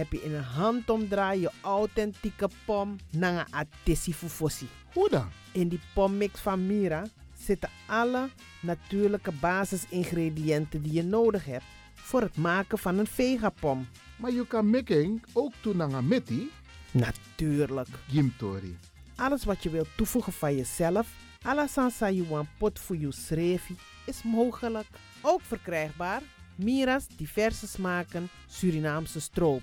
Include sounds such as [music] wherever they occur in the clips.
heb je in een handomdraai je authentieke pom naar een atesi fufosi. Hoe dan? In die pommix van Mira zitten alle natuurlijke basisingrediënten die je nodig hebt voor het maken van een vegapom. Maar je kan making ook toe naar een. Natuurlijk. Gimtori. Alles wat je wilt toevoegen van jezelf, alla sansa you want pot voor je schreefie, is mogelijk. Ook verkrijgbaar Mira's diverse smaken Surinaamse stroop.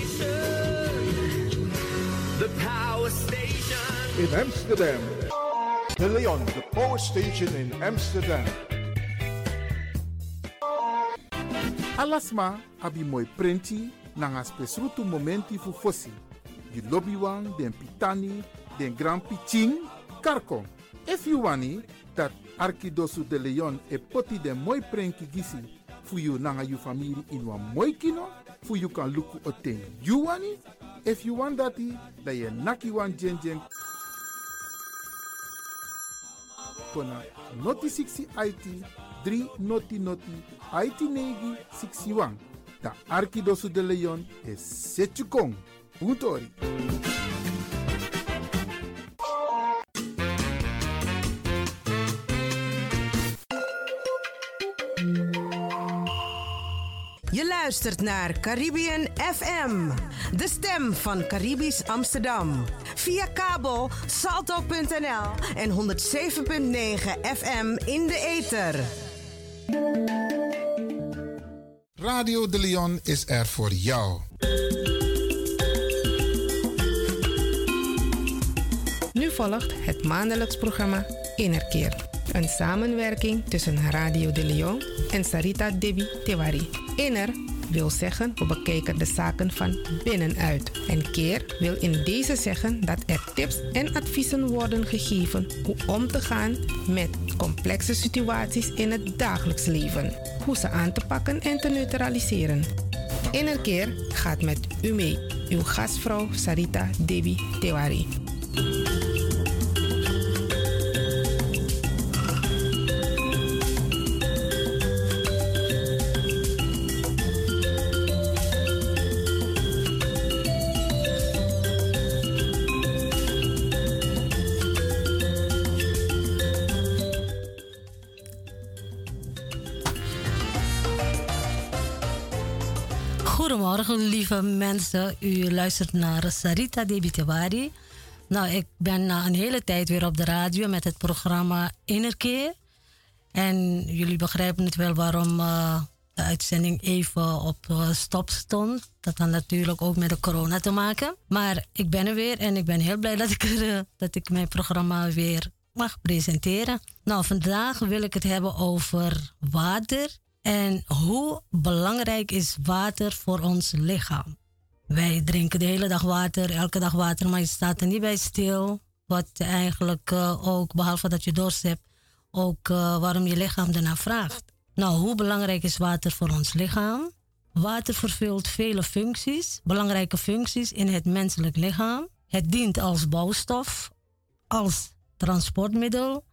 In Amsterdam. De Leon, the power station in Amsterdam. Alasma abi moi prenti nanga spesrutu momenti fu fosi. Di lobby wan, den pitani, den grand piching, karko. If you wani, dat Arkidosu de Leon e poti den moi prenki gisi fu you nanga you family in wan moi kino, fu you kan luku oten you wani. If you want dati, da ye naki wan jen kona noti 60 IT 3 noti noti IT negi 61. Da Arkidosu de Leon is Setchukong. Puntori. Je luistert naar Caribbean FM, de stem van Caribisch Amsterdam. Via kabel salto.nl en 107.9 FM in de ether. Radio de Leon is er voor jou. Nu volgt het maandelijks programma Innerkeer. Een samenwerking tussen Radio de Leon en Sarita Devi Tewari. Inner wil zeggen we bekijken de zaken van binnenuit. En keer wil in deze zeggen dat er tips en adviezen worden gegeven hoe om te gaan met complexe situaties in het dagelijks leven. Hoe ze aan te pakken en te neutraliseren. Innerkeer gaat met u mee. Uw gastvrouw Sarita Devi Tewari. Lieve mensen. U luistert naar Sarita Debitewari. Nou, ik ben na een hele tijd weer op de radio met het programma Innerkeer. En jullie begrijpen het wel waarom uh, de uitzending even op uh, stop stond. Dat had natuurlijk ook met de corona te maken. Maar ik ben er weer en ik ben heel blij dat ik, er, uh, dat ik mijn programma weer mag presenteren. Nou, vandaag wil ik het hebben over water en hoe belangrijk is water voor ons lichaam? Wij drinken de hele dag water, elke dag water, maar je staat er niet bij stil. Wat eigenlijk uh, ook, behalve dat je dorst hebt, ook uh, waarom je lichaam ernaar vraagt. Nou, hoe belangrijk is water voor ons lichaam? Water vervult vele functies, belangrijke functies in het menselijk lichaam. Het dient als bouwstof, als transportmiddel,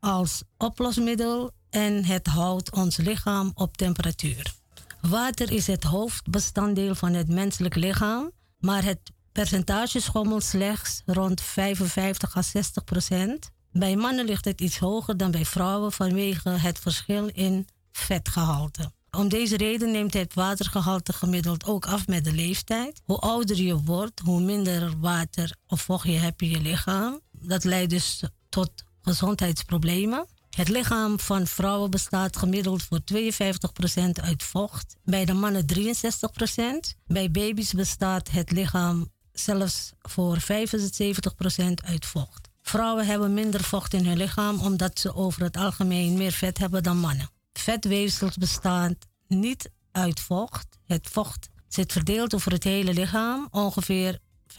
als oplosmiddel en het houdt ons lichaam op temperatuur. Water is het hoofdbestanddeel van het menselijk lichaam, maar het percentage schommelt slechts rond 55 à 60 procent. Bij mannen ligt het iets hoger dan bij vrouwen vanwege het verschil in vetgehalte. Om deze reden neemt het watergehalte gemiddeld ook af met de leeftijd. Hoe ouder je wordt, hoe minder water of vocht je hebt in je lichaam. Dat leidt dus tot gezondheidsproblemen. Het lichaam van vrouwen bestaat gemiddeld voor 52% uit vocht, bij de mannen 63%. Bij baby's bestaat het lichaam zelfs voor 75% uit vocht. Vrouwen hebben minder vocht in hun lichaam omdat ze over het algemeen meer vet hebben dan mannen. Vetweefsels bestaan niet uit vocht. Het vocht zit verdeeld over het hele lichaam. Ongeveer 65%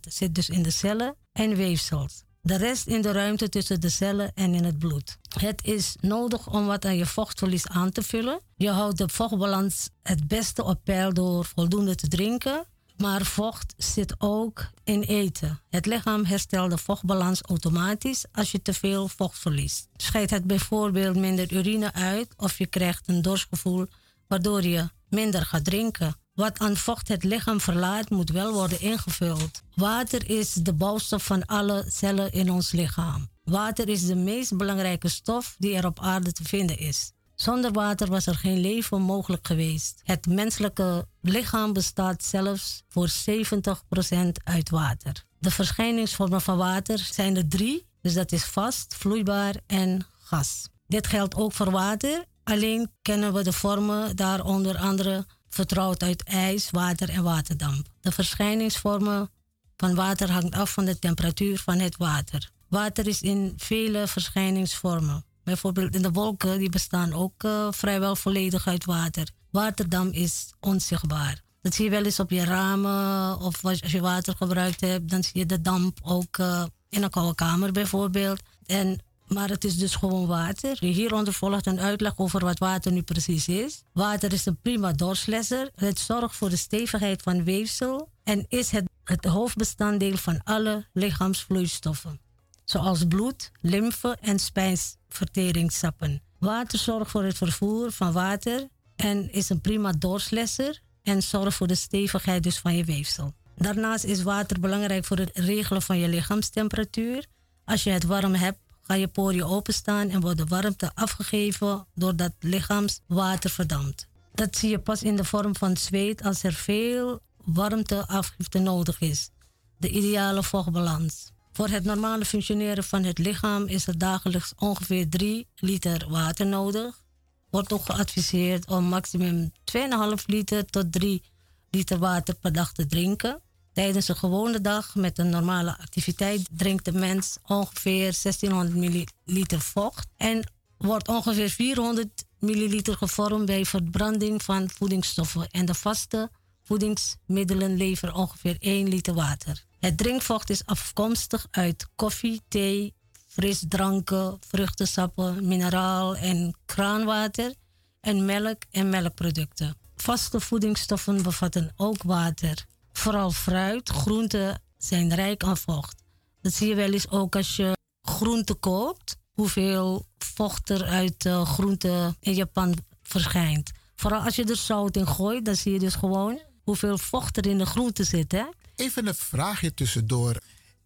zit dus in de cellen en weefsels. De rest in de ruimte tussen de cellen en in het bloed. Het is nodig om wat aan je vochtverlies aan te vullen. Je houdt de vochtbalans het beste op peil door voldoende te drinken. Maar vocht zit ook in eten. Het lichaam herstelt de vochtbalans automatisch als je te veel vocht verliest. Scheidt het bijvoorbeeld minder urine uit of je krijgt een dorstgevoel waardoor je minder gaat drinken. Wat aan vocht het lichaam verlaat, moet wel worden ingevuld. Water is de bouwstof van alle cellen in ons lichaam. Water is de meest belangrijke stof die er op aarde te vinden is. Zonder water was er geen leven mogelijk geweest. Het menselijke lichaam bestaat zelfs voor 70% uit water. De verschijningsvormen van water zijn er drie, dus dat is vast, vloeibaar en gas. Dit geldt ook voor water, alleen kennen we de vormen daar onder andere vertrouwd uit ijs, water en waterdamp. De verschijningsvormen van water hangt af van de temperatuur van het water. Water is in vele verschijningsvormen. Bijvoorbeeld in de wolken, die bestaan ook uh, vrijwel volledig uit water. Waterdamp is onzichtbaar. Dat zie je wel eens op je ramen of als je water gebruikt hebt, dan zie je de damp ook uh, in een koude kamer bijvoorbeeld. En maar het is dus gewoon water. Hieronder volgt een uitleg over wat water nu precies is. Water is een prima doorslesser. Het zorgt voor de stevigheid van weefsel en is het, het hoofdbestanddeel van alle lichaamsvloeistoffen. zoals bloed, lymfe en spijsverteringssappen. Water zorgt voor het vervoer van water en is een prima doorslesser en zorgt voor de stevigheid dus van je weefsel. Daarnaast is water belangrijk voor het regelen van je lichaamstemperatuur. Als je het warm hebt, ga je poriën openstaan en wordt de warmte afgegeven doordat lichaamswater verdampt. Dat zie je pas in de vorm van zweet als er veel warmteafgifte nodig is. De ideale vochtbalans. Voor het normale functioneren van het lichaam is er dagelijks ongeveer 3 liter water nodig. Wordt ook geadviseerd om maximum 2,5 liter tot 3 liter water per dag te drinken. Tijdens een gewone dag met een normale activiteit drinkt de mens ongeveer 1600 milliliter vocht en wordt ongeveer 400 milliliter gevormd bij verbranding van voedingsstoffen en de vaste voedingsmiddelen leveren ongeveer 1 liter water. Het drinkvocht is afkomstig uit koffie, thee, frisdranken, vruchtensappen, mineraal en kraanwater en melk en melkproducten. Vaste voedingsstoffen bevatten ook water. Vooral fruit, groenten zijn rijk aan vocht. Dat zie je wel eens ook als je groenten koopt, hoeveel vocht er uit uh, groenten in je pan verschijnt. Vooral als je er zout in gooit, dan zie je dus gewoon hoeveel vocht er in de groente zit. Hè? Even een vraagje tussendoor.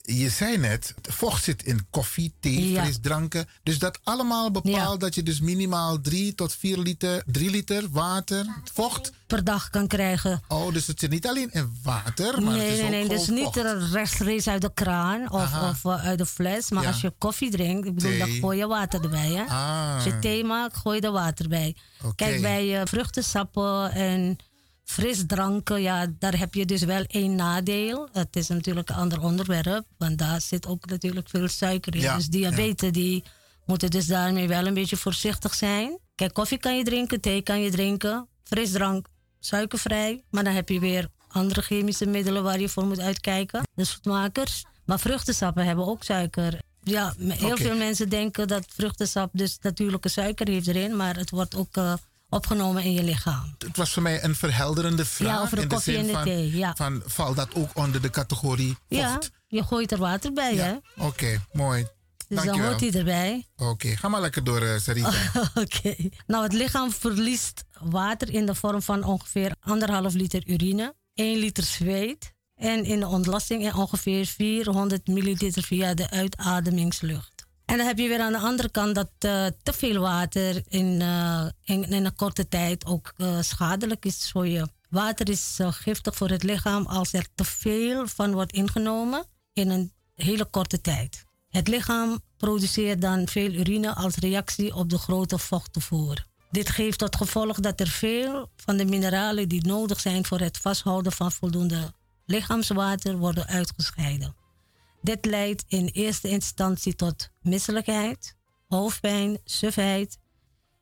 Je zei net, vocht zit in koffie, thee, Ja. frisdranken. Dus dat allemaal bepaalt dat je dus minimaal 3 tot 4 liter, 3 liter water, vocht. Per dag kan krijgen. Oh, dus het zit niet alleen in water, maar nee, het is nee, ook nee. gewoon Dus niet rechtstreeks uit de kraan of, of eh, uit de fles. Maar Ja. als je koffie drinkt, ik bedoel, dan gooi je water erbij. Hè? Ah. Als je thee maakt, gooi je er water bij. Kijk, bij eh, vruchtensappen en frisdranken, ja, daar heb je dus wel één nadeel. Het is natuurlijk een ander onderwerp, want daar zit ook natuurlijk veel suiker in. Ja, Dus diabetes, die moeten dus daarmee wel een beetje voorzichtig zijn. Kijk, koffie kan je drinken, thee kan je drinken, frisdrank suikervrij. Maar dan heb je weer andere chemische middelen waar je voor moet uitkijken. De zoetmakers. Maar vruchtensappen hebben ook suiker. Ja, heel veel mensen denken dat vruchtensap dus natuurlijke suiker heeft erin. Maar het wordt ook eh, opgenomen in je lichaam. Het was voor mij een verhelderende vraag. Ja, over de in de koffie en de van, thee, ja. van, valt dat ook onder de categorie Ja, je gooit er water bij, hè? Oké, mooi. Dus dan Dankjewel. hoort hij erbij. Oké, ga maar lekker door, eh, Sarita. [laughs] Oké. Nou, het lichaam verliest water in de vorm van ongeveer anderhalf liter urine, 1 liter zweet en in de ontlasting in ongeveer 400 milliliter via de uitademingslucht. En dan heb je weer aan de andere kant dat eh, te veel water in, eh, in, in een korte tijd ook eh, schadelijk is voor je. Water is giftig voor het lichaam als er te veel van wordt ingenomen in een hele korte tijd. Het lichaam produceert dan veel urine als reactie op de grote vochttoevoer. Dit geeft tot gevolg dat er veel van de mineralen die nodig zijn voor het vasthouden van voldoende lichaamswater worden uitgescheiden. Dit leidt in eerste instantie tot misselijkheid, hoofdpijn, sufheid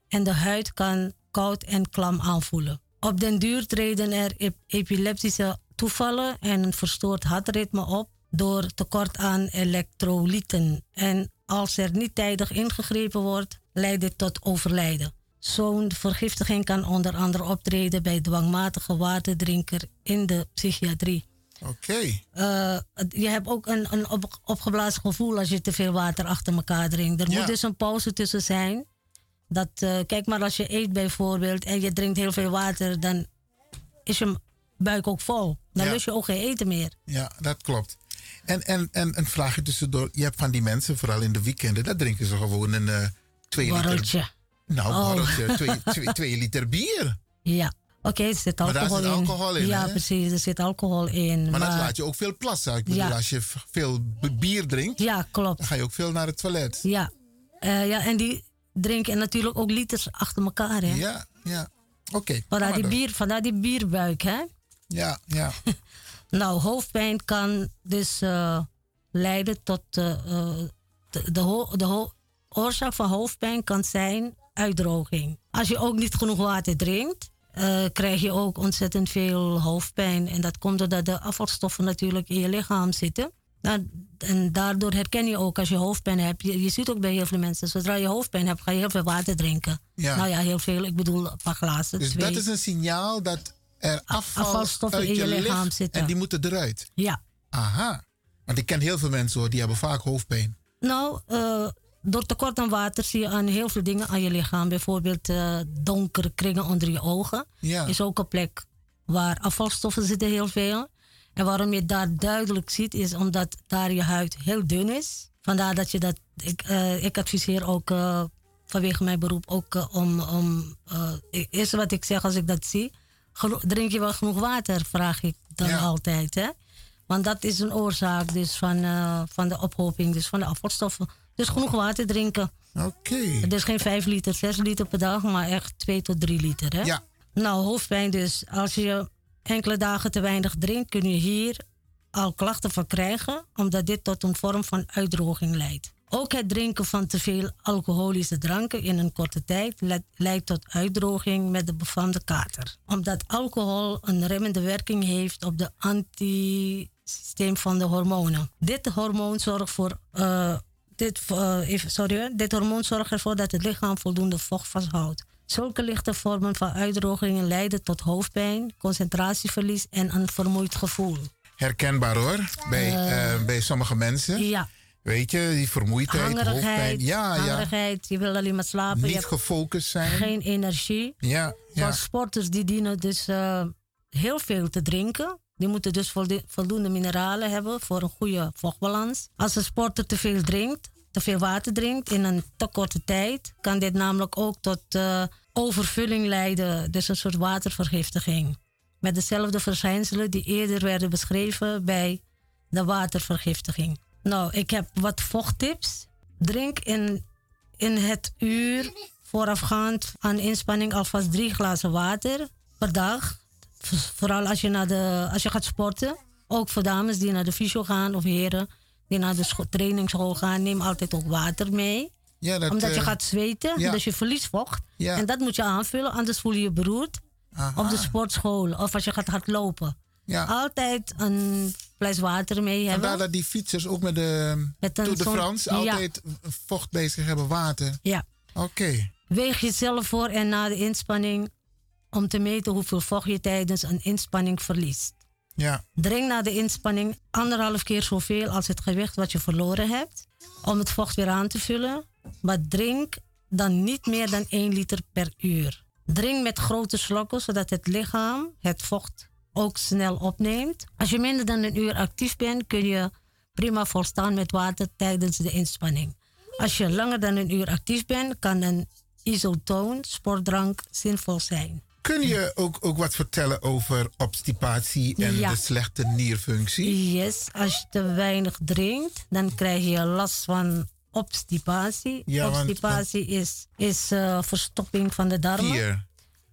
en de huid kan koud en klam aanvoelen. Op den duur treden er ep- epileptische toevallen en een verstoord hartritme op door tekort aan elektrolyten. En als er niet tijdig ingegrepen wordt, leidt dit tot overlijden. Zo'n vergiftiging kan onder andere optreden bij dwangmatige waterdrinker in de psychiatrie. Oké. Eh, je hebt ook een, een op, opgeblazen gevoel als je te veel water achter elkaar drinkt. Er Ja. moet dus een pauze tussen zijn. Dat, eh, kijk maar, als je eet bijvoorbeeld en je drinkt heel veel water, dan is je buik ook vol. Dan Ja. lust je ook geen eten meer. Ja, dat klopt. En, en, en een vraagje tussendoor. Je hebt van die mensen, vooral in de weekenden, dat drinken ze gewoon een eh twee liter... Nou, Oh. borreltje. [laughs] Twee, twee, twee liter bier. Ja, oké, er zit Maar daar alcohol zit in. alcohol in, Ja, hè? precies, er zit alcohol in. Maar, dat laat je ook veel plassen. Ik bedoel, Ja. als je veel bier drinkt, Ja, klopt. dan ga je ook veel naar het toilet. Ja. Eh, ja, en die drinken natuurlijk ook liters achter elkaar, hè? Ja, ja. Oké. Vandaar die, maar bier, vandaar die bierbuik, hè? Ja, ja. [laughs] Nou, hoofdpijn kan dus eh, leiden tot. eh, de, de, ho- de ho- oorzaak van hoofdpijn kan zijn uitdroging. Als je ook niet genoeg water drinkt, eh, krijg je ook ontzettend veel hoofdpijn. En dat komt doordat de afvalstoffen natuurlijk in je lichaam zitten. Nou, en daardoor herken je ook als je hoofdpijn hebt. Je, je ziet ook bij heel veel mensen, zodra je hoofdpijn hebt, ga je heel veel water drinken. Ja. Nou ja, heel veel. Ik bedoel, een paar glazen. Dus twee. dat is een signaal dat er afval afvalstoffen uit in je je lichaam zitten. En die moeten eruit. Ja. Aha. Want ik ken heel veel mensen hoor, die hebben vaak hoofdpijn. Nou, eh, door tekort aan water zie je aan heel veel dingen aan je lichaam. Bijvoorbeeld eh, donkere kringen onder je ogen. Ja. Is ook een plek waar afvalstoffen zitten heel veel. En waarom je daar duidelijk ziet, is omdat daar je huid heel dun is. Vandaar dat je dat. Ik, eh, ik adviseer ook eh, vanwege mijn beroep ook om. om het eerste wat ik zeg als ik dat zie. drink je wel genoeg water, vraag ik dan altijd. Hè? Want dat is een oorzaak dus van, van de ophoping dus van de afvalstoffen. Dus genoeg water drinken. Oké. Het is geen 5 liter, 6 liter per dag, maar echt 2 tot 3 liter. Hè? Ja. Nou, hoofdpijn dus. Als je enkele dagen te weinig drinkt, kun je hier al klachten van krijgen, omdat dit tot een vorm van uitdroging leidt. Ook het drinken van te veel alcoholische dranken in een korte tijd le- leidt tot uitdroging met de befaamde kater. Omdat alcohol een remmende werking heeft op de antisysteem van de hormonen. Dit hormoon zorgt voor. eh, dit, eh, sorry, dit hormoon zorgt ervoor dat het lichaam voldoende vocht vasthoudt. Zulke lichte vormen van uitdrogingen leiden tot hoofdpijn, concentratieverlies en een vermoeid gevoel. Herkenbaar hoor, bij, Eh, eh, bij sommige mensen. Ja. Weet je, die vermoeidheid, hoofdpijn. Hangerigheid, Ja, ja. hangerigheid, je wil alleen maar slapen. je Niet gefocust zijn. geen energie. Ja, ja. Sporters die dienen dus heel veel te drinken. Die moeten dus voldoende mineralen hebben voor een goede vochtbalans. Als een sporter te veel drinkt, te veel water drinkt in een te korte tijd, kan dit namelijk ook tot eh, overvulling leiden, dus een soort watervergiftiging. Met dezelfde verschijnselen die eerder werden beschreven bij de watervergiftiging. Nou, ik heb wat vochttips. Drink in, in het uur voorafgaand aan inspanning alvast drie glazen water per dag. Vooral als je, naar de, als je gaat sporten. Ook voor dames die naar de fysio gaan of heren die naar de scho- trainingsschool gaan, neem altijd ook water mee. Ja, dat, Omdat je eh, gaat zweten, ja. dus je verliest vocht. Ja. En dat moet je aanvullen, anders voel je je beroerd. Aha. Op de sportschool of als je gaat hardlopen. Ja. Altijd een fles water mee hebben. Vandaar dat die fietsers ook met de Met een Tour de France altijd vocht bezig hebben, water. Ja. Oké. Weeg jezelf voor en na de inspanning om te meten hoeveel vocht je tijdens een inspanning verliest. Ja. Drink na de inspanning anderhalf keer zoveel als het gewicht wat je verloren hebt. Om het vocht weer aan te vullen. Maar drink dan niet meer dan 1 liter per uur. Drink met grote slokken zodat het lichaam het vocht ook snel opneemt. Als je minder dan een uur actief bent, kun je prima volstaan met water tijdens de inspanning. Als je langer dan een uur actief bent, kan een isotoon, sportdrank, zinvol zijn. Kun je ook, ook wat vertellen over obstipatie en Ja. de slechte nierfunctie? Yes, als je te weinig drinkt, dan krijg je last van obstipatie. Ja, want- obstipatie is, is eh, verstopping van de darmen. Hier.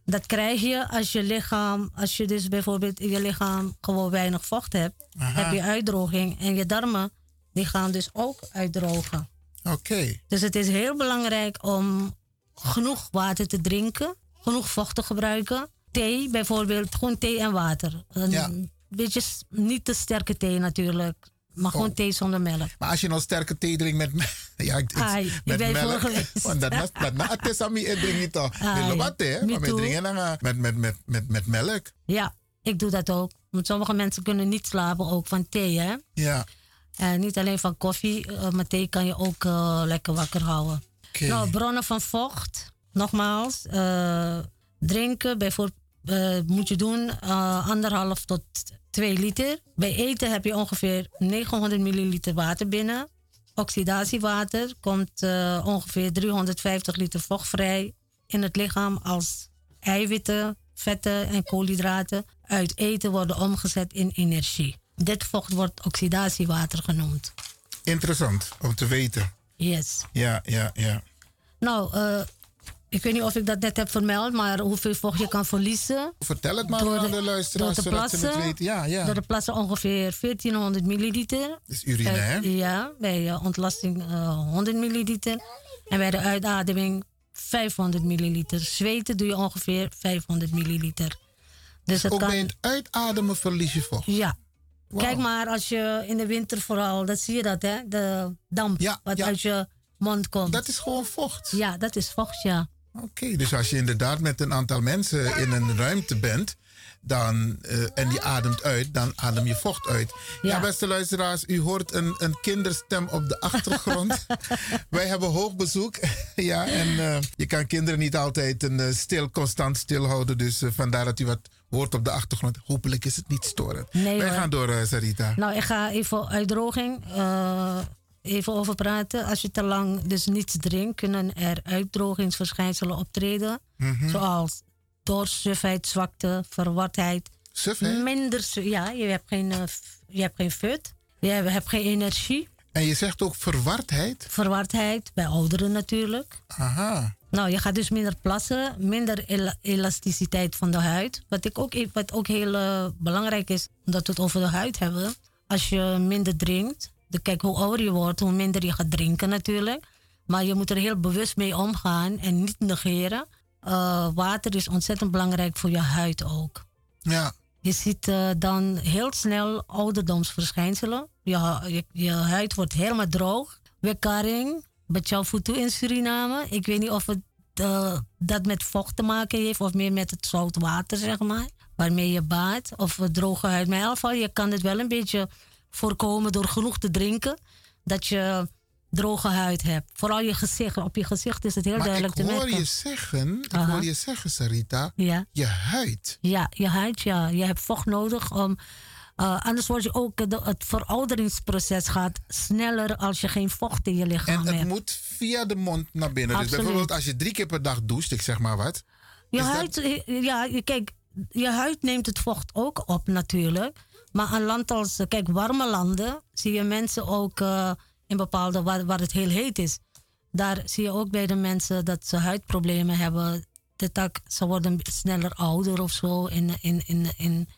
Dat krijg je als je lichaam, als je dus bijvoorbeeld in je lichaam gewoon weinig vocht hebt, Aha. heb je uitdroging. En je darmen, die gaan dus ook uitdrogen. Oké. Dus het is heel belangrijk om genoeg water te drinken, genoeg vocht te gebruiken. Thee bijvoorbeeld, gewoon thee en water. Een Ja. beetje niet te sterke thee natuurlijk, maar gewoon Oh. thee zonder melk. Maar als je nou sterke thee drinkt met, me- [laughs] ja, ik, Ai, ik met ben melk, want dat na- dat na het is aan mij, ik drink niet toch. Wil wat hè? Maar we drinken dan eh, met, met, met, met, met melk. Ja, ik doe dat ook. Want sommige mensen kunnen niet slapen ook van thee, hè? Ja. En niet alleen van koffie, eh, maar thee kan je ook eh, lekker wakker houden. Nou, bronnen van vocht. Nogmaals, eh, drinken bijvoorbeeld eh, moet je doen eh, anderhalf tot 2 liter. Bij eten heb je ongeveer 900 milliliter water binnen. Oxidatiewater komt ongeveer 350 liter vocht vrij in het lichaam als eiwitten, vetten en koolhydraten uit eten worden omgezet in energie. Dit vocht wordt oxidatiewater genoemd. Interessant om te weten. Yes. Ja, ja, ja. Nou, eh, ik weet niet of ik dat net heb vermeld, maar hoeveel vocht je kan verliezen. Vertel het maar Door aan de- de Door luisteraars, te zodat ze het plassen, weten. Ja, ja. door de plassen ongeveer 1400 milliliter. Dat is urine, Bij- hè? Ja, bij eh, ontlasting eh, 100 milliliter. En bij de uitademing 500 milliliter. Zweten doe je ongeveer 500 milliliter. Dus het Ook kan... bij het uitademen verlies je vocht. Ja. Kijk maar als je in de winter vooral, dat zie je dat hè, de damp wat ja. uit je mond komt. Dat is gewoon vocht. Ja, dat is vocht, ja. Oké, dus als je inderdaad met een aantal mensen in een ruimte bent dan, eh, en die ademt uit, dan adem je vocht uit. Ja, Ja. beste luisteraars, u hoort een, een kinderstem op de achtergrond. [laughs] Wij hebben hoog bezoek. [laughs] ja, en eh, je kan kinderen niet altijd een, eh, stil, constant stilhouden. Dus vandaar dat u wat hoort op de achtergrond. Hopelijk is het niet storend. Nee, Wij hoor. gaan door, Sarita. Nou, ik ga even uitdroging even over praten. Als je te lang dus niets drinkt, kunnen er uitdrogingsverschijnselen optreden. Mhm. Zoals dorst, sufheid, zwakte, verwardheid. Sufheid? Minder, ja, je hebt geen, eh, je hebt geen fut. Je hebt, geen energie. En je zegt ook verwardheid? Verwardheid, bij ouderen natuurlijk. Aha. Nou, je gaat dus minder plassen, minder ela- elasticiteit van de huid. Wat, ik ook, wat ook heel eh, belangrijk is, omdat we het over de huid hebben. Als je minder drinkt, de, kijk hoe ouder je wordt, hoe minder je gaat drinken natuurlijk. Maar je moet er heel bewust mee omgaan en niet negeren. Eh, water is ontzettend belangrijk voor je huid ook. Ja. Je ziet eh, dan heel snel ouderdomsverschijnselen. Je, je, je huid wordt helemaal droog. Wekkaring, Batjaufutu in Suriname. Ik weet niet of het eh, dat met vocht te maken heeft of meer met het zout water, zeg maar. Waarmee je baat. Of droge huid. Maar in ieder geval, je kan het wel een beetje voorkomen door genoeg te drinken. Dat je droge huid hebt. Vooral je gezicht. Op je gezicht is het heel Maar ik duidelijk te hoor merken. je zeggen, ik Aha. hoor je zeggen, Sarita, Ja. je huid. Ja, je huid, ja. Je hebt vocht nodig om. eh, anders word je ook. eh, de- het verouderingsproces gaat sneller als je geen vocht in je lichaam En het hebt. moet via de mond naar binnen. Dus Absoluut. bijvoorbeeld als je drie keer per dag doucht, ik zeg maar wat. Je is dat- huid, eh, ja, je- kijk, je huid neemt het vocht ook op natuurlijk. Maar een land als, kijk, warme landen zie je mensen ook eh, in bepaalde, waar, waar het heel heet is. Daar zie je ook bij de mensen dat ze huidproblemen hebben. De tak, ze worden sneller ouder of zo in, in, in, in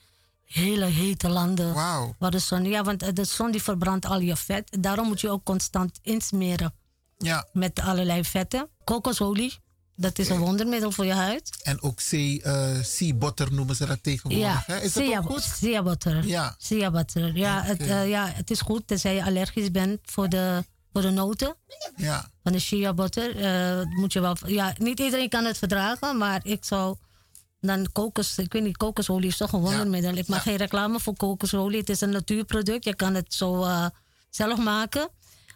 hele hete landen. Wauw. Waar de zon, ja, want eh, de zon die verbrandt al je vet. Daarom moet je ook constant insmeren Ja. met allerlei vetten. Kokosolie, dat is een wondermiddel voor je huid. En ook sea, eh, noemen ze dat tegenwoordig. Ja, hè? Is dat sea, ook goed? sea butter. Ja. Sea butter. Ja, het, eh, ja, het is goed tenzij je allergisch bent voor de, voor de noten Ja. van de shea butter. eh, moet je wel, ja, niet iedereen kan het verdragen, maar ik zou dan kokos, ik weet niet, kokosolie is toch een wondermiddel. Ik maak geen reclame voor kokosolie. Het is een natuurproduct. Je kan het zo zelf maken.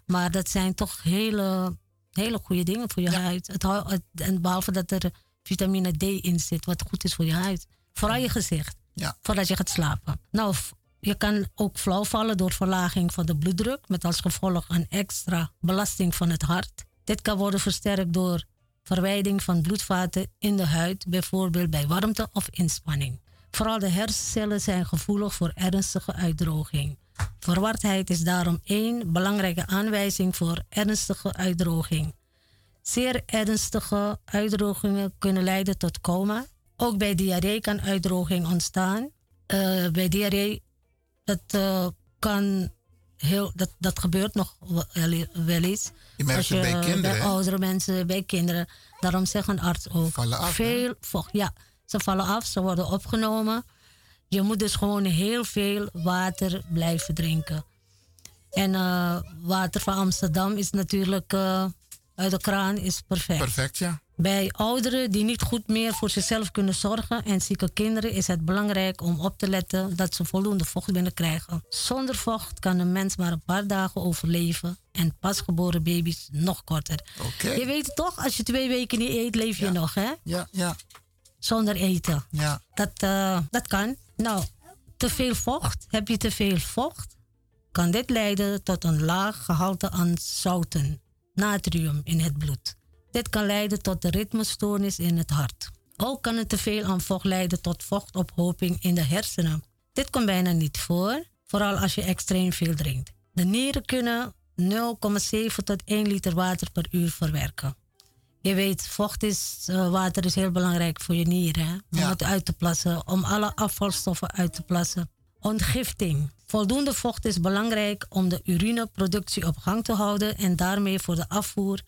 Maar dat zijn toch hele, hele goede dingen voor je huid. Het, het- en behalve dat er vitamine D in zit, wat goed is voor je huid. Vooral je gezicht. Ja. Voordat je gaat slapen. Nou, je kan ook flauw vallen door verlaging van de bloeddruk. Met als gevolg een extra belasting van het hart. Dit kan worden versterkt door verwijding van bloedvaten in de huid, bijvoorbeeld bij warmte of inspanning. Vooral de hersencellen zijn gevoelig voor ernstige uitdroging. Verwardheid is daarom één belangrijke aanwijzing voor ernstige uitdroging. Zeer ernstige uitdrogingen kunnen leiden tot coma. Ook bij diarree kan uitdroging ontstaan. Eh, bij diarree, dat eh, kan heel, dat, dat gebeurt nog wel, eens. Je merkt bij kinderen, Bij oudere mensen, bij kinderen. Daarom zeggen een arts ook. Vallen af, hè? veel vocht. Ja, ze vallen af, ze worden opgenomen. Je moet dus gewoon heel veel water blijven drinken. En eh, water van Amsterdam is natuurlijk eh, uit de kraan is perfect. Perfect, ja. Bij ouderen die niet goed meer voor zichzelf kunnen zorgen en zieke kinderen is het belangrijk om op te letten dat ze voldoende vocht binnenkrijgen. Zonder vocht kan een mens maar een paar dagen overleven en pasgeboren baby's nog korter. Oké. Je weet toch, als je twee weken niet eet, leef je nog, hè? Ja, ja. Zonder eten. Ja. Dat, eh, dat kan. Nou, te veel vocht. Heb je te veel vocht? Kan dit leiden tot een laag gehalte aan zouten, natrium in het bloed. Dit kan leiden tot de ritmestoornis in het hart. Ook kan het te veel aan vocht leiden tot vochtophoping in de hersenen. Dit komt bijna niet voor, vooral als je extreem veel drinkt. De nieren kunnen 0,7 tot 1 liter water per uur verwerken. Je weet, vocht is, eh, water is heel belangrijk voor je nieren. Hè? Om Ja. het uit te plassen, om alle afvalstoffen uit te plassen. Ontgifting. Voldoende vocht is belangrijk om de urineproductie op gang te houden en daarmee voor de afvoer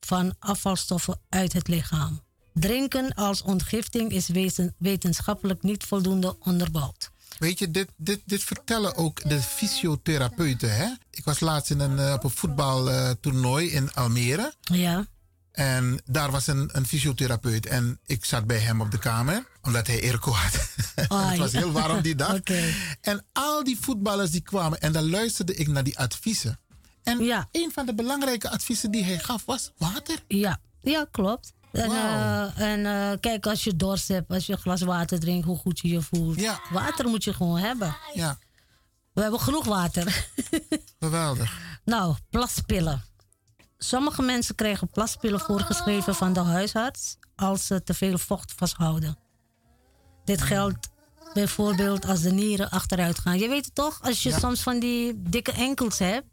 van afvalstoffen uit het lichaam. Drinken als ontgifting is weten- wetenschappelijk niet voldoende onderbouwd. Weet je, dit, dit, dit vertellen ook de fysiotherapeuten. Hè? Ik was laatst in een, eh, op een voetbaltoernooi in Almere. Ja, En daar was een, een fysiotherapeut en ik zat bij hem op de kamer, omdat hij airco had. [laughs] Oh, het was ja. heel warm die dag. En al die voetballers die kwamen en dan luisterde ik naar die adviezen. En een van de belangrijke adviezen die hij gaf was water. Ja, ja klopt. En, eh, en eh, kijk, als je dorst hebt, als je een glas water drinkt, hoe goed je je voelt. Ja. Water moet je gewoon hebben. Ja, We hebben genoeg water. [laughs] geweldig. nou, plaspillen. Sommige mensen krijgen plaspillen voorgeschreven van de huisarts als ze te veel vocht vasthouden. Dit geldt bijvoorbeeld als de nieren achteruit gaan. Je weet het toch, als je Ja. soms van die dikke enkels hebt,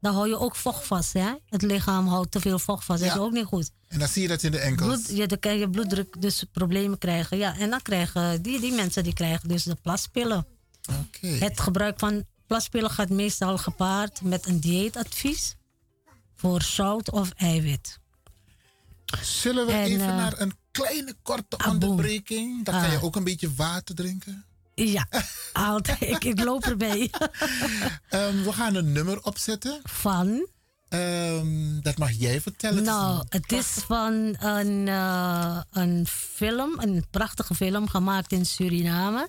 dan hou je ook vocht vast. Hè? Het lichaam houdt te veel vocht vast. Dat is ook niet goed. En dan zie je dat in de enkels. Bloed, ja, dan kan je bloeddruk dus problemen krijgen. Ja, en dan krijgen die, die mensen die krijgen dus de plaspillen. Oké. Het gebruik van plaspillen gaat meestal gepaard met een dieetadvies voor zout of eiwit. Zullen we En, even eh, naar een kleine korte onderbreking? Dan kan je Ah. ook een beetje water drinken. Ja, altijd. ik, ik loop erbij. [laughs] Ehm, we gaan een nummer opzetten. Van? Ehm, dat mag jij vertellen. Nou, het is van een, eh, een film, een prachtige film gemaakt in Suriname.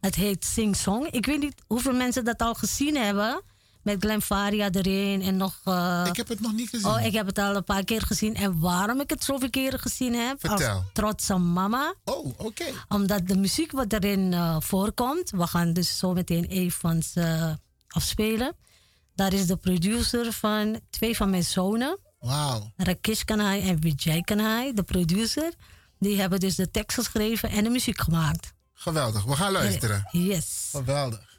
Het heet Sing Song. Ik weet niet hoeveel mensen dat al gezien hebben. Met Glenn Faria erin en nog... eh, Ik heb het nog niet gezien. Oh, ik heb het al een paar keer gezien. En waarom ik het zoveel keren gezien heb? Vertel. Als trotse mama. Oh, oké. Omdat de muziek wat erin eh, voorkomt... We gaan dus zo meteen even van ze afspelen. Daar is de producer van twee van mijn zonen. Wauw. Rakesh Kanhai en Vijay Kanhai, de producer. Die hebben dus de tekst geschreven en de muziek gemaakt. Geweldig. We gaan luisteren. Yes. Geweldig.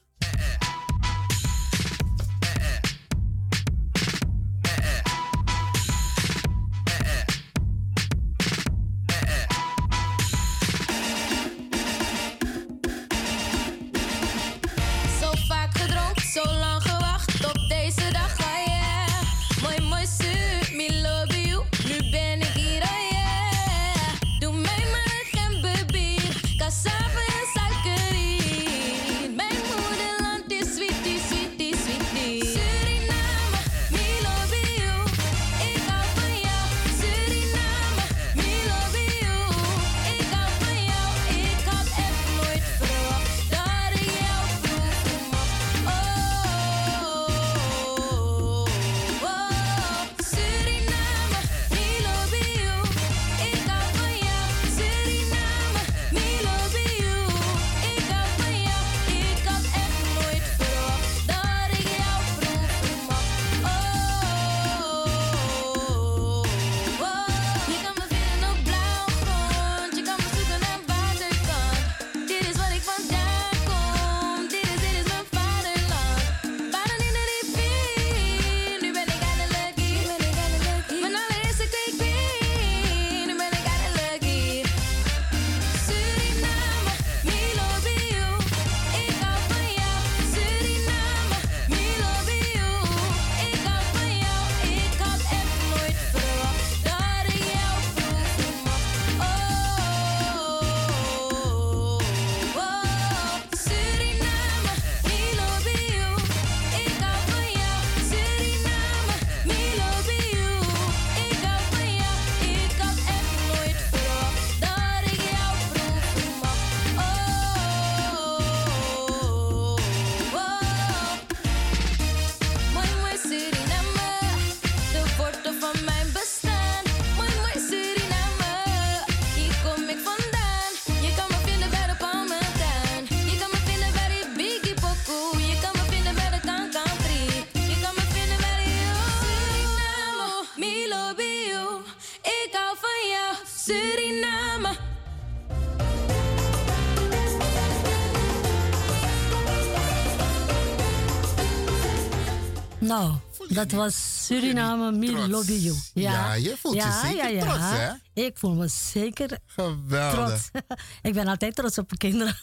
Dat was Suriname, Me You. Ja, je voelt je zeker trots, hè? Ik voel me zeker Geweldig. trots. [laughs] ik ben altijd trots op mijn kinderen.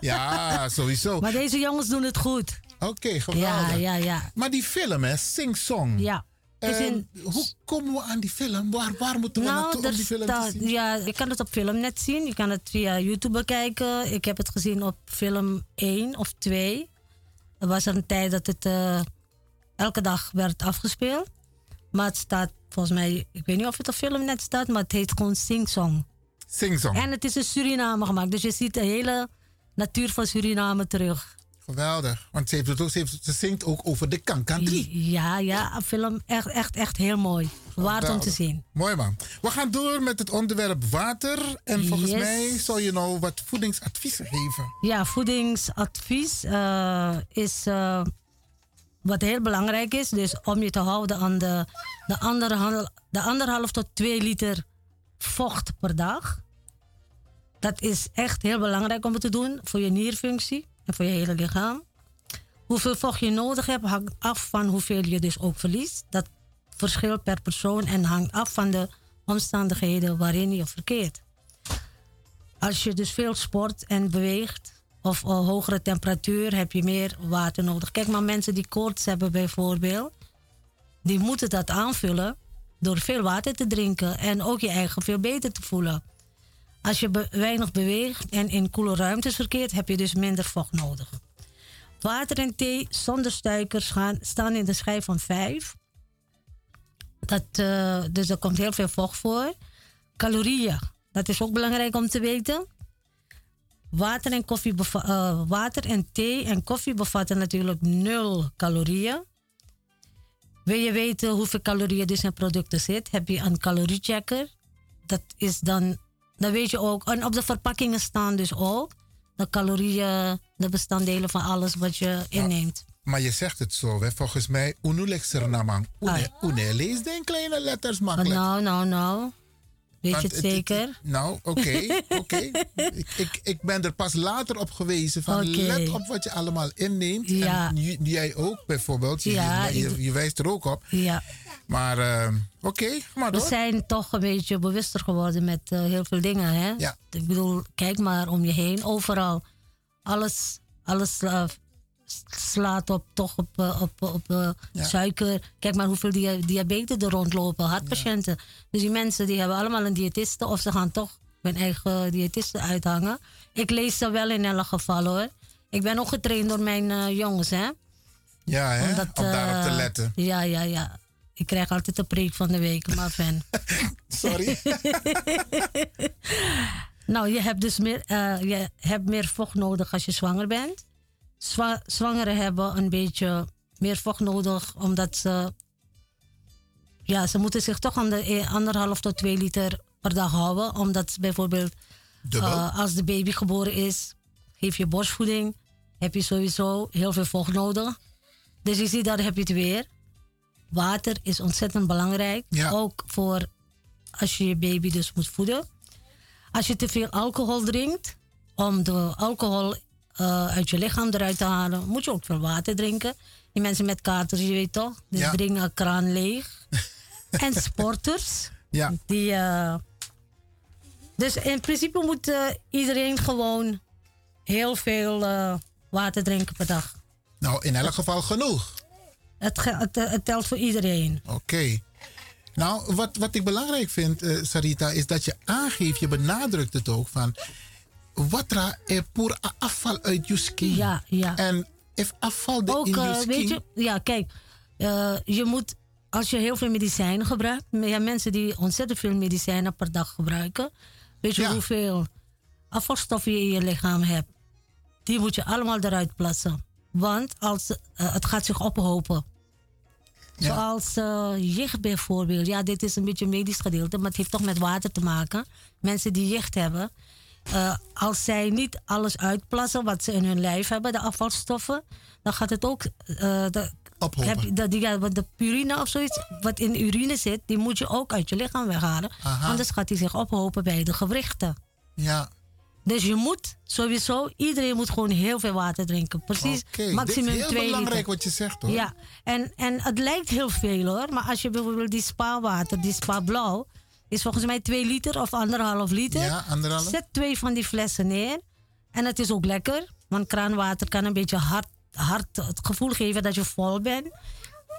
Ja, [laughs] sowieso. maar deze jongens doen het goed. Oké, geweldig. Ja, ja, ja. Maar die film, hè, Sing Song. Ja. In- Hoe komen we aan die film? Waar, waar moeten we naartoe Nou, om die film te zien? ja, je kan het op film net zien. Je kan het via YouTube bekijken. Ik heb het gezien op film 1 of 2. Er was een tijd dat het eh, elke dag werd afgespeeld. Maar het staat volgens mij, ik weet niet of het op film net staat, maar het heet gewoon Sing Song. Sing Song. En het is in Suriname gemaakt, dus je ziet de hele natuur van Suriname terug. Geweldig. Want ze, heeft het ook, ze, heeft, ze zingt ook over de Kankantri. Ja, ja, een film echt, echt, echt heel mooi. Waard om te zien. Mooi man. We gaan door met het onderwerp water. En volgens Yes. mij zou je nou wat voedingsadviezen geven. Ja, voedingsadvies eh, is eh, wat heel belangrijk is. Dus om je te houden aan de, de, anderhalf, de anderhalf tot twee liter vocht per dag. Dat is echt heel belangrijk om het te doen voor je nierfunctie en voor je hele lichaam. Hoeveel vocht je nodig hebt hangt af van hoeveel je dus ook verliest. Dat verschilt per persoon en hangt af van de omstandigheden waarin je verkeert. Als je dus veel sport en beweegt of een hogere temperatuur, heb je meer water nodig. Kijk maar, mensen die koorts hebben bijvoorbeeld, die moeten dat aanvullen door veel water te drinken en ook je eigen veel beter te voelen. Als je weinig beweegt en in koele ruimtes verkeert, heb je dus minder vocht nodig. Water en thee zonder suikers gaan, staan in de schijf van 5. Dat, eh, dus er komt heel veel vocht voor. Calorieën, dat is ook belangrijk om te weten. Water en, koffie eh, water en thee en koffie bevatten natuurlijk nul calorieën. Wil je weten hoeveel calorieën dus in producten zit, heb je een caloriechecker. Dat is dan, dan weet je ook, en op de verpakkingen staan dus ook de calorieën, de bestanddelen van alles wat je inneemt. Maar je zegt het zo, hè? volgens mij. Unulek Sernamang. Une, une lees de in kleine letters makkelijk. Nou, nou, nou. Weet Want je het zeker? nou, oké, [laughs] oké. ik, ik, ik ben er pas later op gewezen van let op wat je allemaal inneemt. Ja. En j- jij ook bijvoorbeeld. Je, Ja, je, wijst er ook op. Ja. Maar eh, oké, maar We door. zijn toch een beetje bewuster geworden met eh, heel veel dingen. Hè? Ja. Ik bedoel, kijk maar om je heen, overal. Alles, alles eh, slaat op, toch op, eh, op, op eh, suiker. Kijk maar hoeveel dia diabetes er rondlopen, hartpatiënten. Dus die mensen die hebben allemaal een diëtiste of ze gaan toch hun eigen diëtiste uithangen. Ik lees ze wel in elk geval hoor. Ik ben ook getraind door mijn eh, jongens, hè? Ja, hè? Omdat, om daarop te eh, letten. Ja, ja, ja. Ik krijg altijd de preek van de week, maar fan. [laughs] Sorry. [laughs] nou, je hebt dus meer, eh, je hebt meer vocht nodig als je zwanger bent. Zwa- zwangeren hebben een beetje meer vocht nodig, omdat ze... Ja, ze moeten zich toch aan de e- anderhalf tot twee liter per dag houden. Omdat bijvoorbeeld eh, als de baby geboren is, geef je borstvoeding, heb je sowieso heel veel vocht nodig. Dus je ziet, daar heb je het weer. Water is ontzettend belangrijk. Ja. Ook voor als je je baby dus moet voeden. Als je te veel alcohol drinkt, om de alcohol eh, uit je lichaam eruit te halen, moet je ook veel water drinken. Die mensen met katers, je weet toch, die Ja. drinken een kraan leeg. [laughs] en sporters, Ja. die. eh, dus in principe moet eh, iedereen gewoon heel veel water drinken per dag. Nou, in elk geval genoeg. Het, het, het telt voor iedereen. Oké. Nou, wat, wat ik belangrijk vind, Sarita, is dat je aangeeft, je benadrukt het ook van. Watra er pour afval uit je skin. Ja, ja. En if afval de Ook, in eh, je skin. weet je, ja, kijk, eh, je moet, als je heel veel medicijnen gebruikt, ja, mensen die ontzettend veel medicijnen per dag gebruiken, weet je Ja. hoeveel afvalstoffen je in je lichaam hebt? Die moet je allemaal eruit plaatsen. Want als, eh, het gaat zich ophopen. Ja. Zoals eh jicht bijvoorbeeld. Ja, dit is een beetje een medisch gedeelte, maar het heeft toch met water te maken. Mensen die jicht hebben, eh, als zij niet alles uitplassen wat ze in hun lijf hebben, de afvalstoffen, dan gaat het ook. eh, de, heb dat ja, de purine of zoiets, wat in de urine zit, die moet je ook uit je lichaam weghalen. Aha. Anders gaat die zich ophopen bij de gewrichten. Ja. Dus je moet sowieso, iedereen moet gewoon heel veel water drinken. Precies, Oké, maximum dit is heel 2 belangrijk liter. wat je zegt hoor. Ja, en, en het lijkt heel veel hoor. Maar als je bijvoorbeeld die spa-water, die spa-blauw, is volgens mij 2 liter of anderhalf liter. Ja, anderhalf. Zet twee van die flessen neer. En het is ook lekker, want kraanwater kan een beetje hard, hard het gevoel geven dat je vol bent.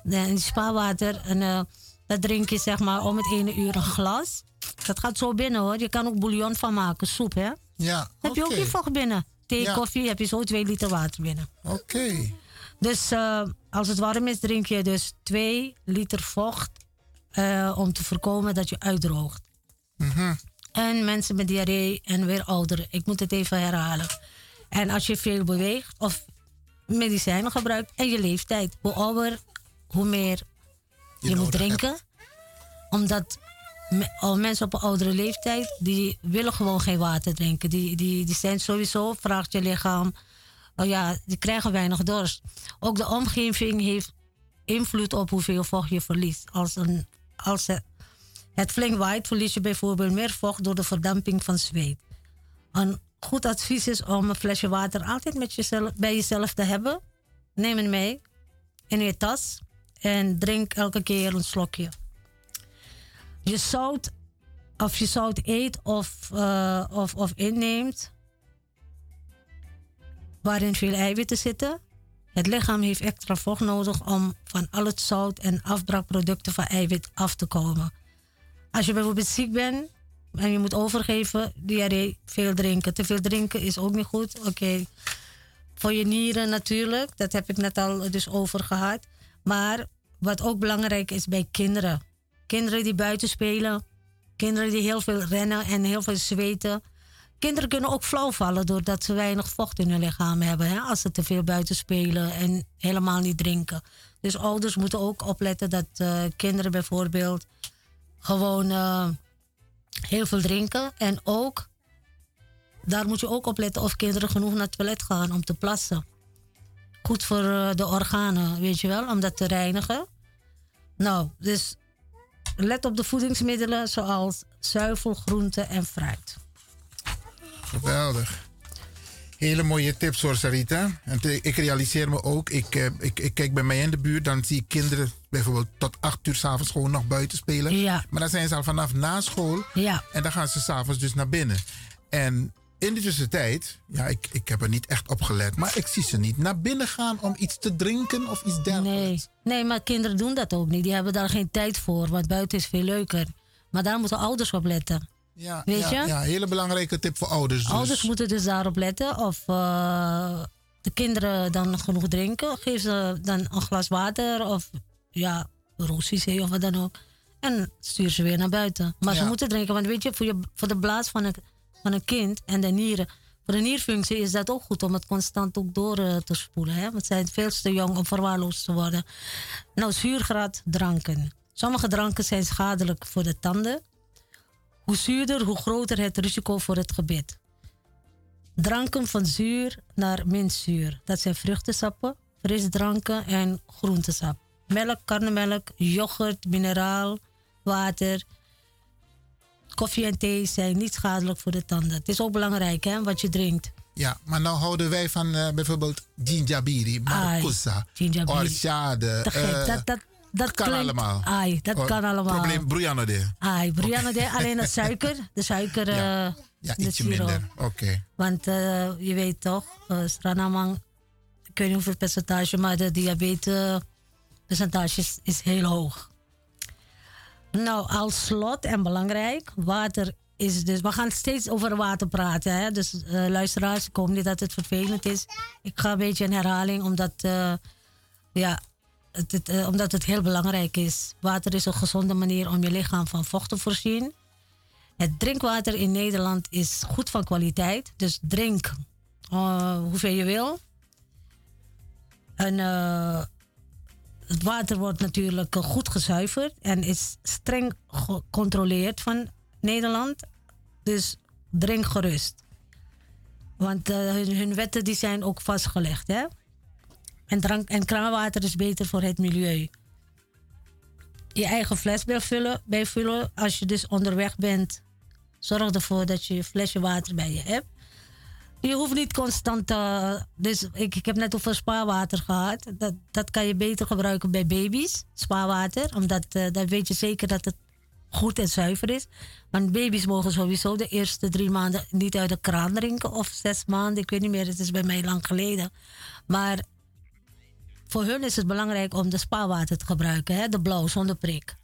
En die spa-water, en, eh, dat drink je zeg maar om het ene uur een glas. Dat gaat zo binnen hoor. Je kan ook bouillon van maken, soep hè. Ja. Heb je ook je vocht binnen? Thee, Ja. koffie, heb je zo 2 liter water binnen. Oké. Dus eh, als het warm is, drink je dus 2 liter vocht eh, om te voorkomen dat je uitdroogt. Mhm. En mensen met diarree en weer ouderen. Ik moet het even herhalen. En als je veel beweegt of medicijnen gebruikt en je leeftijd. Hoe ouder, hoe meer je, moet drinken. Omdat al mensen op een oudere leeftijd, die willen gewoon geen water drinken. Die, die, die zijn sowieso, vraagt je lichaam, oh ja, die krijgen weinig dorst. Ook de omgeving heeft invloed op hoeveel vocht je verliest. Als, een, als het, flink waait, verlies je bijvoorbeeld meer vocht door de verdamping van zweet. Een goed advies is om een flesje water altijd met jezelf, bij jezelf te hebben. Neem het mee in je tas en drink elke keer een slokje. Je zout, of je zout eet of, eh, of, of inneemt, waarin veel eiwitten zitten. Het lichaam heeft extra vocht nodig om van al het zout en afbraakproducten van eiwit af te komen. Als je bijvoorbeeld ziek bent en je moet overgeven, diarree, veel drinken. Te veel drinken is ook niet goed. Oké, voor je nieren natuurlijk, dat heb ik net al dus over gehad. Maar wat ook belangrijk is bij kinderen. Kinderen die buiten spelen, kinderen die heel veel rennen en heel veel zweten. Kinderen kunnen ook flauw vallen doordat ze weinig vocht in hun lichaam hebben. Hè? Als ze te veel buiten spelen en helemaal niet drinken. Dus ouders moeten ook opletten dat eh, kinderen bijvoorbeeld gewoon eh, heel veel drinken. En ook, daar moet je ook op letten of kinderen genoeg naar het toilet gaan om te plassen. Goed voor eh, de organen, weet je wel, om dat te reinigen. Nou, dus let op de voedingsmiddelen zoals zuivel, groenten en fruit. Geweldig. Hele mooie tips hoor, Sarita. En te- ik realiseer me ook, ik, eh, ik, ik kijk bij mij in de buurt, dan zie ik kinderen bijvoorbeeld tot acht uur s'avonds gewoon nog buiten spelen. Ja. Maar dan zijn ze al vanaf na school. Ja. En dan gaan ze s'avonds dus naar binnen. En in de tussentijd, ja, ik, ik heb er niet echt op gelet, maar ik zie ze niet naar binnen gaan om iets te drinken of iets dergelijks. Nee, nee, maar kinderen doen dat ook niet. Die hebben daar geen tijd voor, want buiten is veel leuker. Maar daar moeten ouders op letten. Ja, Weet ja, je? Ja, hele belangrijke tip voor ouders. Dus. Ouders moeten dus daarop letten of eh, de kinderen dan genoeg drinken. Geef ze dan een glas water of ja, roosvisee of wat dan ook. En stuur ze weer naar buiten. Maar ze moeten drinken, want weet je, voor, je, voor de blaas van een, van een kind en de nieren. Voor de nierfunctie is dat ook goed om het constant ook door eh, te spoelen. Hè? Want ze zijn veel te jong om verwaarloosd te worden. Nou, zuurgraad dranken. Sommige dranken zijn schadelijk voor de tanden. Hoe zuurder, hoe groter het risico voor het gebit. Dranken van zuur naar minst zuur. Dat zijn vruchtensappen, frisdranken en groentesap. Melk, karnemelk, yoghurt, mineraal, water. Koffie en thee zijn niet schadelijk voor de tanden. Het is ook belangrijk hè, wat je drinkt. Ja, maar nou houden wij van eh, bijvoorbeeld ginjabiri, marcousa, orchade. Dat, dat, dat kan klinkt- allemaal. Ai, dat kan allemaal. Probleem broeiano de. Ai, Brianna, de- alleen de suiker. [laughs] De suiker. Ja. eh, Ja, ietsje minder. Oké. Want eh, je weet toch, uh, Stranamang, ik weet niet hoeveel percentage, maar de diabetes percentage is, is heel hoog. Nou, als slot en belangrijk, water is dus. We gaan steeds over water praten. Hè? Dus eh, luisteraars, ik hoop niet dat het vervelend is. Ik ga een beetje in herhaling, omdat, eh, ja, eh, omdat het heel belangrijk is. Water is een gezonde manier om je lichaam van vocht te voorzien. Het drinkwater in Nederland is goed van kwaliteit. Dus drink eh, hoeveel je wil. En eh, het water wordt natuurlijk goed gezuiverd en is streng gecontroleerd van Nederland. Dus drink gerust. Want hun, hun wetten die zijn ook vastgelegd. Hè? En, kraanwater is beter voor het milieu. Je eigen fles bijvullen, bijvullen. Als je dus onderweg bent, zorg ervoor dat je je flesje water bij je hebt. Je hoeft niet constant. eh, dus ik, ik heb net over spaarwater gehad. Dat, dat kan je beter gebruiken bij baby's, spaarwater. Omdat eh, dan weet je zeker dat het goed en zuiver is. Want baby's mogen sowieso de eerste drie maanden niet uit de kraan drinken. Of zes maanden, ik weet niet meer, het is bij mij lang geleden. Maar voor hun is het belangrijk om de spaarwater te gebruiken. Hè? De blauw, zonder prik.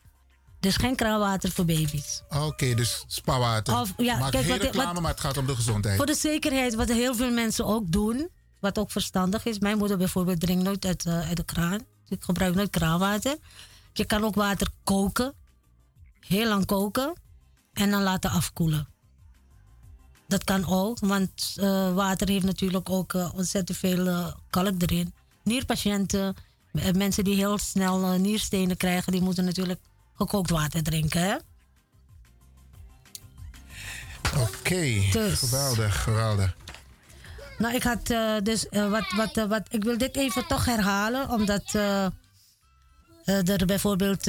Dus geen kraanwater voor baby's. Oké, dus spaarwater. Of, ja, Maak kijk, geen wat- reclame, wat- maar het gaat om de gezondheid. Voor de zekerheid, wat heel veel mensen ook doen, wat ook verstandig is. Mijn moeder bijvoorbeeld drinkt nooit uit, eh, uit de kraan. Ik gebruik nooit kraanwater. Je kan ook water koken. heel lang koken en dan laten afkoelen. Dat kan ook, want eh, water heeft natuurlijk ook eh, ontzettend veel kalk erin. Nierpatiënten, eh, mensen die heel snel eh, nierstenen krijgen, die moeten natuurlijk gekookt water drinken. Hè? Oké, Dus. geweldig, geweldig. Nou, ik had eh, dus wat, wat, wat. Ik wil dit even toch herhalen, omdat er bijvoorbeeld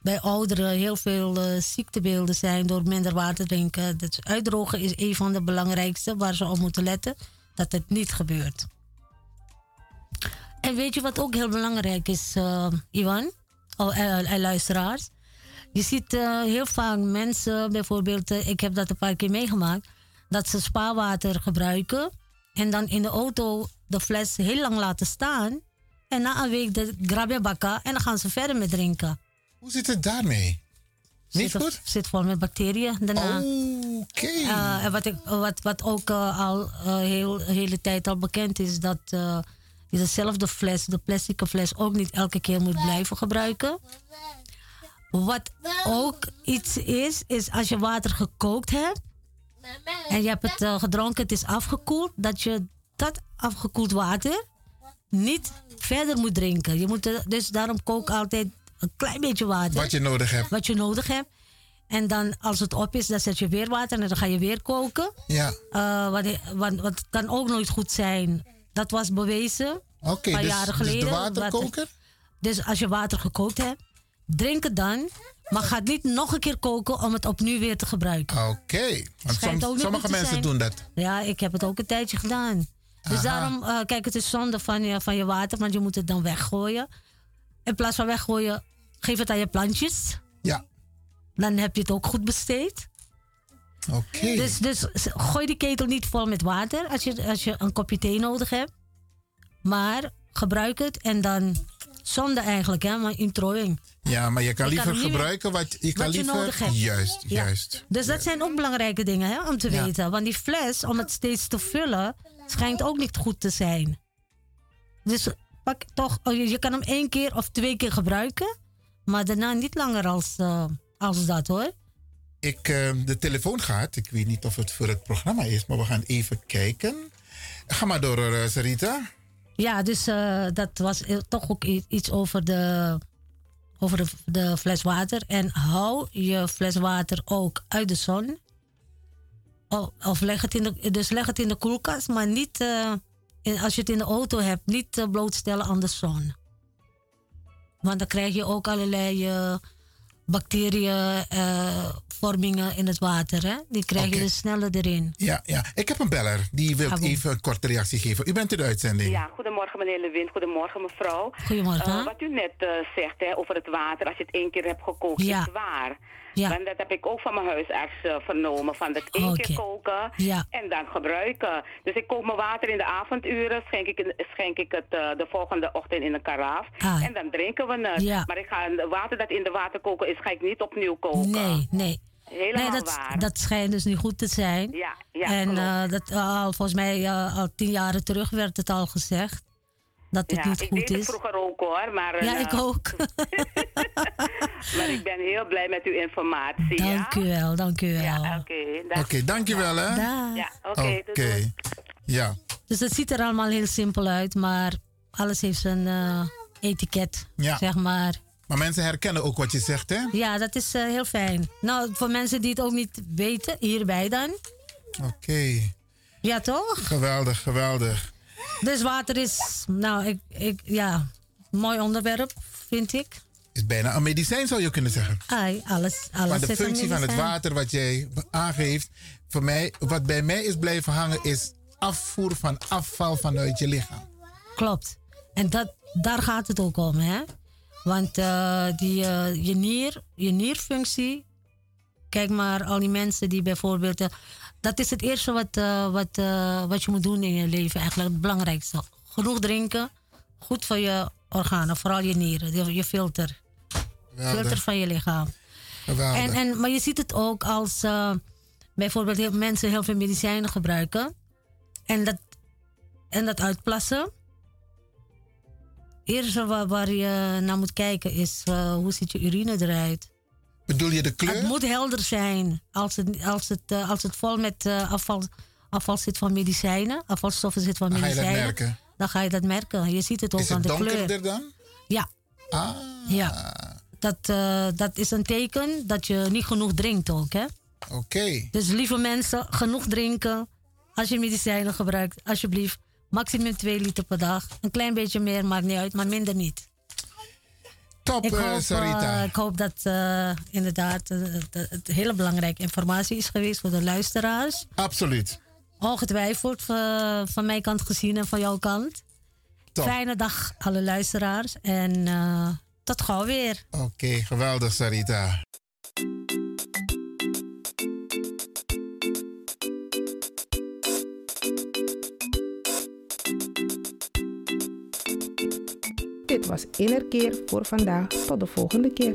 bij ouderen heel veel ziektebeelden zijn door minder water drinken. Dus uitdrogen is een van de belangrijkste waar ze op moeten letten, dat het niet gebeurt. En weet je wat ook heel belangrijk is, eh, Ivan? Oh, eh, eh, luisteraars. Je ziet heel vaak mensen, bijvoorbeeld, ik heb dat een paar keer meegemaakt, dat ze spaarwater gebruiken en dan in de auto de fles heel lang laten staan. En na een week de grabje bakken en dan gaan ze verder met drinken. Hoe zit het daarmee? Niet zit, goed? Zit vol met bacteriën daarna. Oké. Eh, en wat, ik, wat, wat ook al eh, heel hele tijd al bekend is, dat je dezelfde fles, de plastic fles, ook niet elke keer moet blijven gebruiken. Wat ook iets is, is als je water gekookt hebt en je hebt het eh, gedronken, het is afgekoeld, dat je dat afgekoeld water niet verder moet drinken. Je moet er- dus daarom kook altijd een klein beetje water. Wat je nodig hebt. Wat je nodig hebt. En dan als het op is, dan zet je weer water en dan ga je weer koken. Ja. Eh, wat, wat, wat kan ook nooit goed zijn. Dat was bewezen. Oké, dus- jaren dus de geleden. waterkoker? Dus als je water gekookt hebt, drink het dan. Maar ga het niet nog een keer koken om het opnieuw weer te gebruiken. Oké, want som- sommige mensen zijn. doen dat. Ja, ik heb het ook een tijdje gedaan. Dus Aha. daarom, eh, kijk, het is zonde van je, van je water, want je moet het dan weggooien. In plaats van weggooien, geef het aan je plantjes. Ja. Dan heb je het ook goed besteed. Oké. Dus, dus gooi die ketel niet vol met water als je, als je een kopje thee nodig hebt. Maar gebruik het en dan zonde eigenlijk, hè, maar introing. Ja, maar je kan Je liever gebruiken wat je kan wat je liever. nodig hebt. Juist, Ja. juist. Dus dat zijn ook belangrijke dingen hè, om te Ja. weten. Want die fles, om het steeds te vullen, schijnt ook niet goed te zijn. Dus pak toch, oh, je je kan hem één keer of twee keer gebruiken. Maar daarna niet langer als, eh, als dat hoor. Ik, eh, de telefoon gaat. Ik weet niet of het voor het programma is, maar we gaan even kijken. Ga maar door, eh, Sarita. Ja, dus eh, dat was eh, toch ook iets over de, over de, de fles water. En hou je fles water ook uit de zon. O- Of leg het in de, dus leg het in de koelkast, maar niet eh, als je het in de auto hebt, niet blootstellen aan de zon. Want dan krijg je ook allerlei bacteriën, eh, vormingen in het water. Hè? Die krijg je dus sneller erin. Ja, ja, ik heb een beller die wil even een korte reactie geven. U bent in de uitzending. Ja, goedemorgen meneer Lewin, goedemorgen mevrouw. Goedemorgen. Eh, wat u net eh, zegt hè, over het water, als je het één keer hebt gekookt, Ja. is waar. Ja. Want dat heb ik ook van mijn huisarts eh, vernomen, van dat één keer Oké. koken Ja. en dan gebruiken. Dus ik kook mijn water in de avonduren, schenk ik, schenk ik het eh, de volgende ochtend in een karaaf Ah. en dan drinken we het. Ja. Maar ik ga het water dat in de water koken is, ga ik niet opnieuw koken. Nee, nee. Helemaal nee, dat, waar. dat schijnt dus niet goed te zijn. Ja, ja, en eh, dat, al, volgens mij al tien jaren terug werd het al gezegd dat het ja, niet ik goed deed het is. vroeger ook hoor. Maar, Ja, eh, ik ook. [laughs] Maar ik ben heel blij met uw informatie. dank ja? u wel, dank u wel. Ja, oké. dag. Oké, dankjewel hè. Ja, oké. Ja. Dus het ziet er allemaal heel simpel uit, maar alles heeft zijn eh, etiket, Ja. zeg maar. Maar mensen herkennen ook wat je zegt, hè? Ja, dat is eh, heel fijn. Nou, voor mensen die het ook niet weten, hierbij dan. Oké. Ja, toch? Geweldig, geweldig. Dus water is, nou, ik, ik, ja, mooi onderwerp, vind ik. Is bijna een medicijn, zou je kunnen zeggen. Ai, alles, alles Maar de functie van het water wat jij aangeeft, voor mij, wat bij mij is blijven hangen, is afvoer van afval vanuit je lichaam. Klopt. En dat, daar gaat het ook om, hè? Want eh, die, eh, je, nier, je nierfunctie. Kijk maar, al die mensen die bijvoorbeeld. eh, dat is het eerste wat, eh, wat, eh, wat je moet doen in je leven, eigenlijk het belangrijkste. Genoeg drinken, goed voor je organen, vooral je nieren, je, je filter. Geweldig. Filter van je lichaam. Geweldig. En, en, maar je ziet het ook als eh, bijvoorbeeld heel, mensen heel veel medicijnen gebruiken. En dat, en dat uitplassen. Het eerste waar, waar je naar moet kijken is hoe ziet je urine eruit. Bedoel je de kleur? Het moet helder zijn. Als het, als het, eh, als het vol met eh, afval, afval zit van medicijnen, afvalstoffen zit van Dan ga je dat medicijnen, merken. dan ga je dat merken. Je ziet het ook Is aan het de kleur. donkerder dan? Ja. Ah. Ja. Dat, eh, dat is een teken dat je niet genoeg drinkt ook, hè? Oké. Dus lieve mensen, genoeg drinken. Als je medicijnen gebruikt, alsjeblieft. Maximum 2 liter per dag. Een klein beetje meer maakt niet uit, maar minder niet. Top, ik eh, hoop, Sarita. eh, ik hoop dat eh, inderdaad het hele belangrijke informatie is geweest voor de luisteraars. Absoluut. Ongetwijfeld van mijn kant gezien en van jouw kant. Top. Fijne dag, alle luisteraars. En tot gauw weer. Oké, geweldig, Sarita. Was Innerkeer voor vandaag. Tot de volgende keer.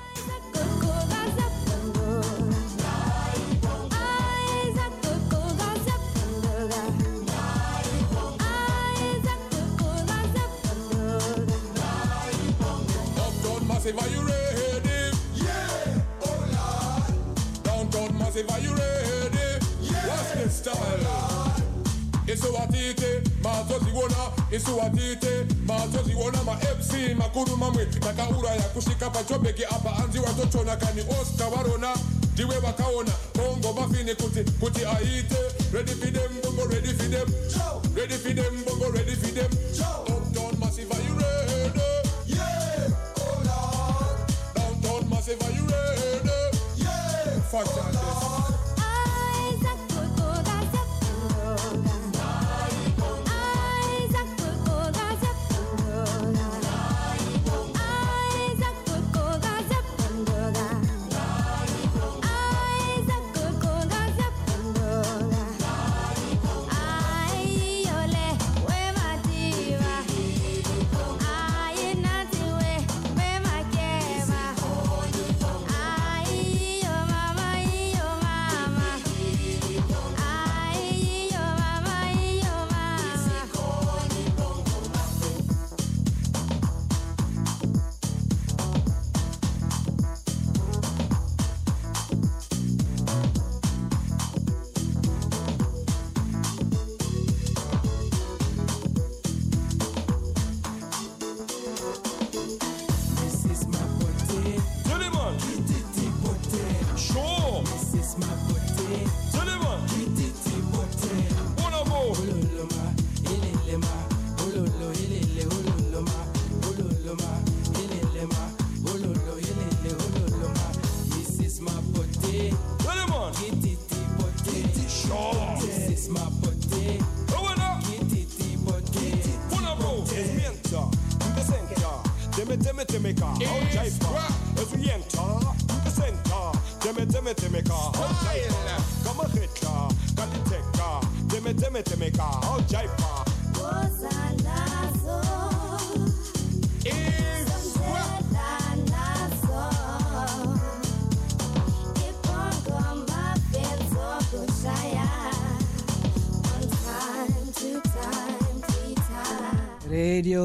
Massive, are you ready? Yeah, what's the style? isuwatite mazoziona isuwatite mazoziona ma-fc makuru mamwe. Takauraya kusvika pachobheki apa anzi watotona kani oscar varona ndiwe vakaona bongo mafini kuti kuti aite ready for them bongo ready for them. Ready for them bongo ready for them. Uptown massive are you ready? Yeah oh lord. Downtown massive are you ready? Yeah oh fantastic This